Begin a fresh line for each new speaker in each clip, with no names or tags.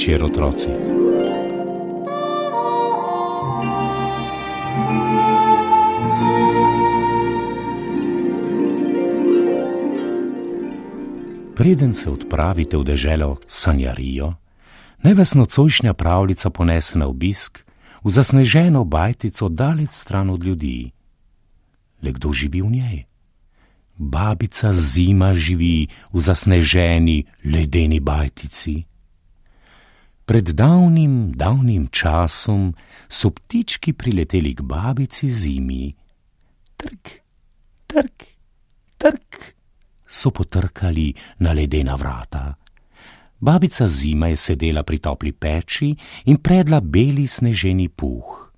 večer, otroci. Preden se odpravite v deželo Sanjarijo, naj vas nocojšnja pravljica ponese na obisk v zasneženo bajtico daleč stran od ljudi. Le kdo živi v njej? Babica zima živi v zasneženi ledeni bajtici. Pred davnim, davnim časom so ptički prileteli k babici zimi. Trk, trk, trk, so potrkali na ledena vrata. Babica zima je sedela pri topli peči in predla beli sneženi puh.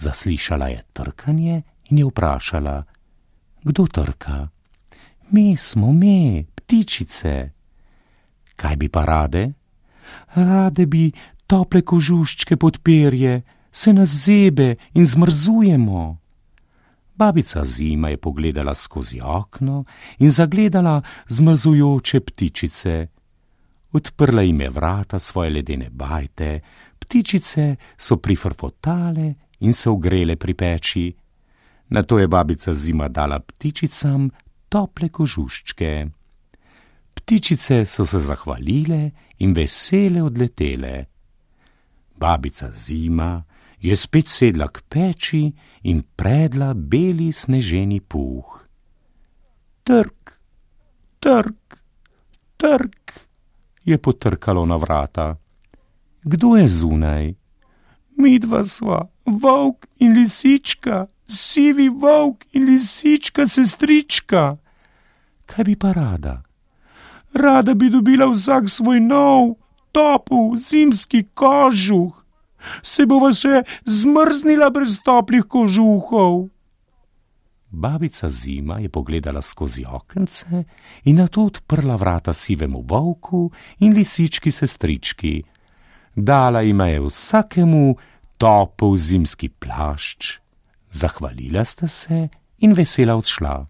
Zaslišala je trkanje in je vprašala: Kdo trka? Mi smo mi, ptičice. Kaj bi pa rade? Rade bi tople kožuščke pod perje, se nas zebe in zmrzujemo. Babica zima je pogledala skozi okno in zagledala zmrzujoče ptičice. Odprla jim je vrata svoje ledene bajte, ptičice so prifrfotale in se ogrele pri peči. Na to je babica zima dala ptičicam tople kožuščke. Ptičice so se zahvalile in vesele odletele. Babica zima je spet sedla k peči in predla beli sneženi puh. Trk, trk, trk je potrkalo na vrata. Kdo je zunaj? Midva sva, volk in lisička sivi volk in lisička sestrička. Kaj bi pa rada? Rada bi dobila vsak svoj nov, topel, zimski kožuh. Se bova še zmrznila brez toplih kožuhov. Babica zima je pogledala skozi okence in na to odprla vrata sivemu volku in lisički sestrički. Dala ima je vsakemu topel zimski plašč zahvalila sta se in vesela odšla.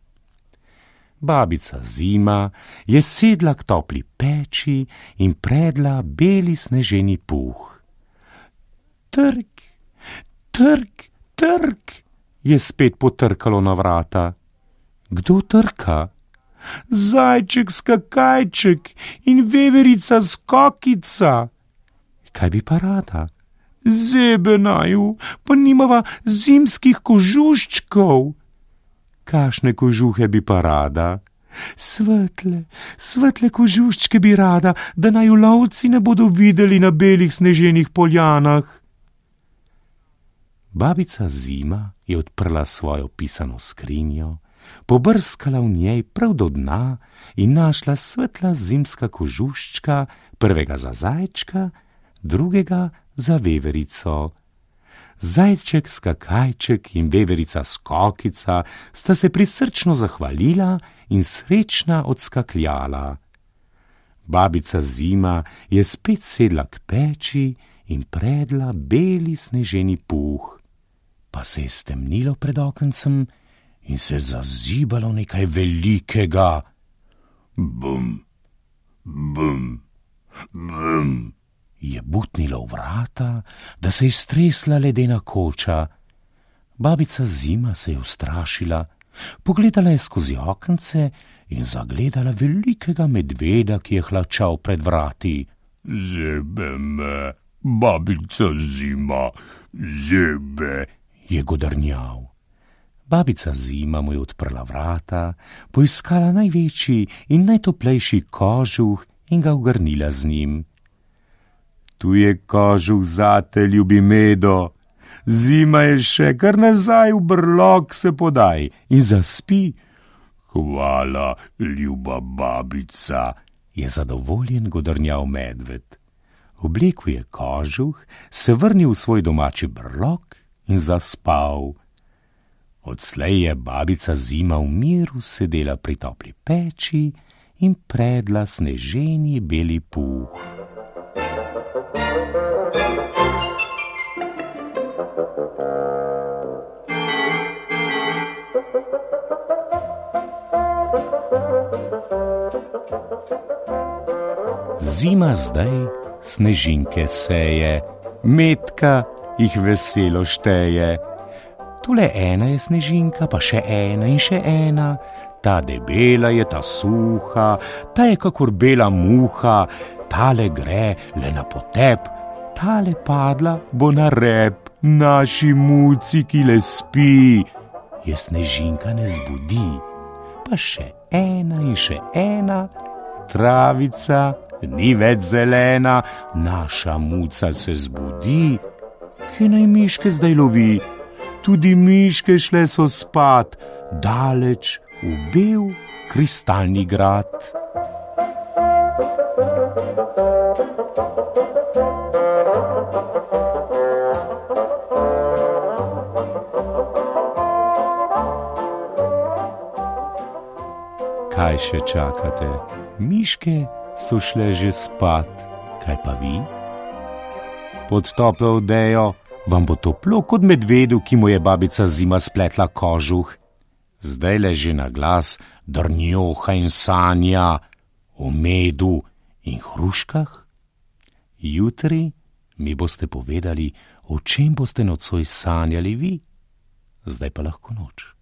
Babica zima je sedla k topli peči in predla beli sneženi puh. Trk, trk, trk je spet potrkalo na vrata. Kdo trka? Zajček skakajček in veverica skokica. Kaj bi pa rada? zebe naju, pa nimava zimskih kožuščkov. Kašne kožuhe bi pa rada? Svetle, svetle kožuščke bi rada, da naju lovci ne bodo videli na belih sneženih poljanah. Babica zima je odprla svojo pisano skrinjo, pobrskala v njej prav do dna in našla svetla zimska kožuščka, prvega za zajčka, drugega za veverico. Zajček, skakajček in veverica skokica sta se prisrčno zahvalila in srečna odskakljala. Babica zima je spet sedla k peči in predla beli sneženi puh. Pa se je stemnilo pred okencem in se zazibalo nekaj velikega. Bum, bum, bum je butnilo v vrata, da se je stresla ledena koča. Babica zima se je ustrašila, pogledala je skozi okence in zagledala velikega medveda, ki je hlačal pred vrati. Zebe me, babica zima, zebe, je godrnjal. Babica zima mu je odprla vrata, poiskala največji in najtoplejši kožuh in ga ugrnila z njim tu je kožuh zate, ljubi medo. Zima je še kar nazaj v brlog se podaj in zaspi. Hvala, ljuba babica, je zadovoljen godrnjal medved. Oblekel je kožuh, se vrnil v svoj domači brlog in zaspal. Odslej je babica zima v miru sedela pri topli peči in predla sneženi beli puh. Zima zdaj snežinke seje, metka jih veselo šteje. Tule ena je snežinka, pa še ena in še ena, ta debela je ta suha, ta je kakor bela muha, tale gre le na potep, tale padla bo na rep, naši muci, ki le spi, je snežinka ne zbudi, pa še ena in še ena, travica ni več zelena, naša muca se zbudi, ki naj miške zdaj lovi, tudi miške šle so spat, daleč v bel kristalni grad. Kaj še čakate? Miške so šle že spat, kaj pa vi? Pod toplo odejo vam bo toplo kot medvedu, ki mu je babica zima spletla kožuh. Zdaj leži na glas drnjoha in sanja o medu in hruškah. Jutri mi boste povedali, o čem boste nocoj sanjali vi, zdaj pa lahko noč.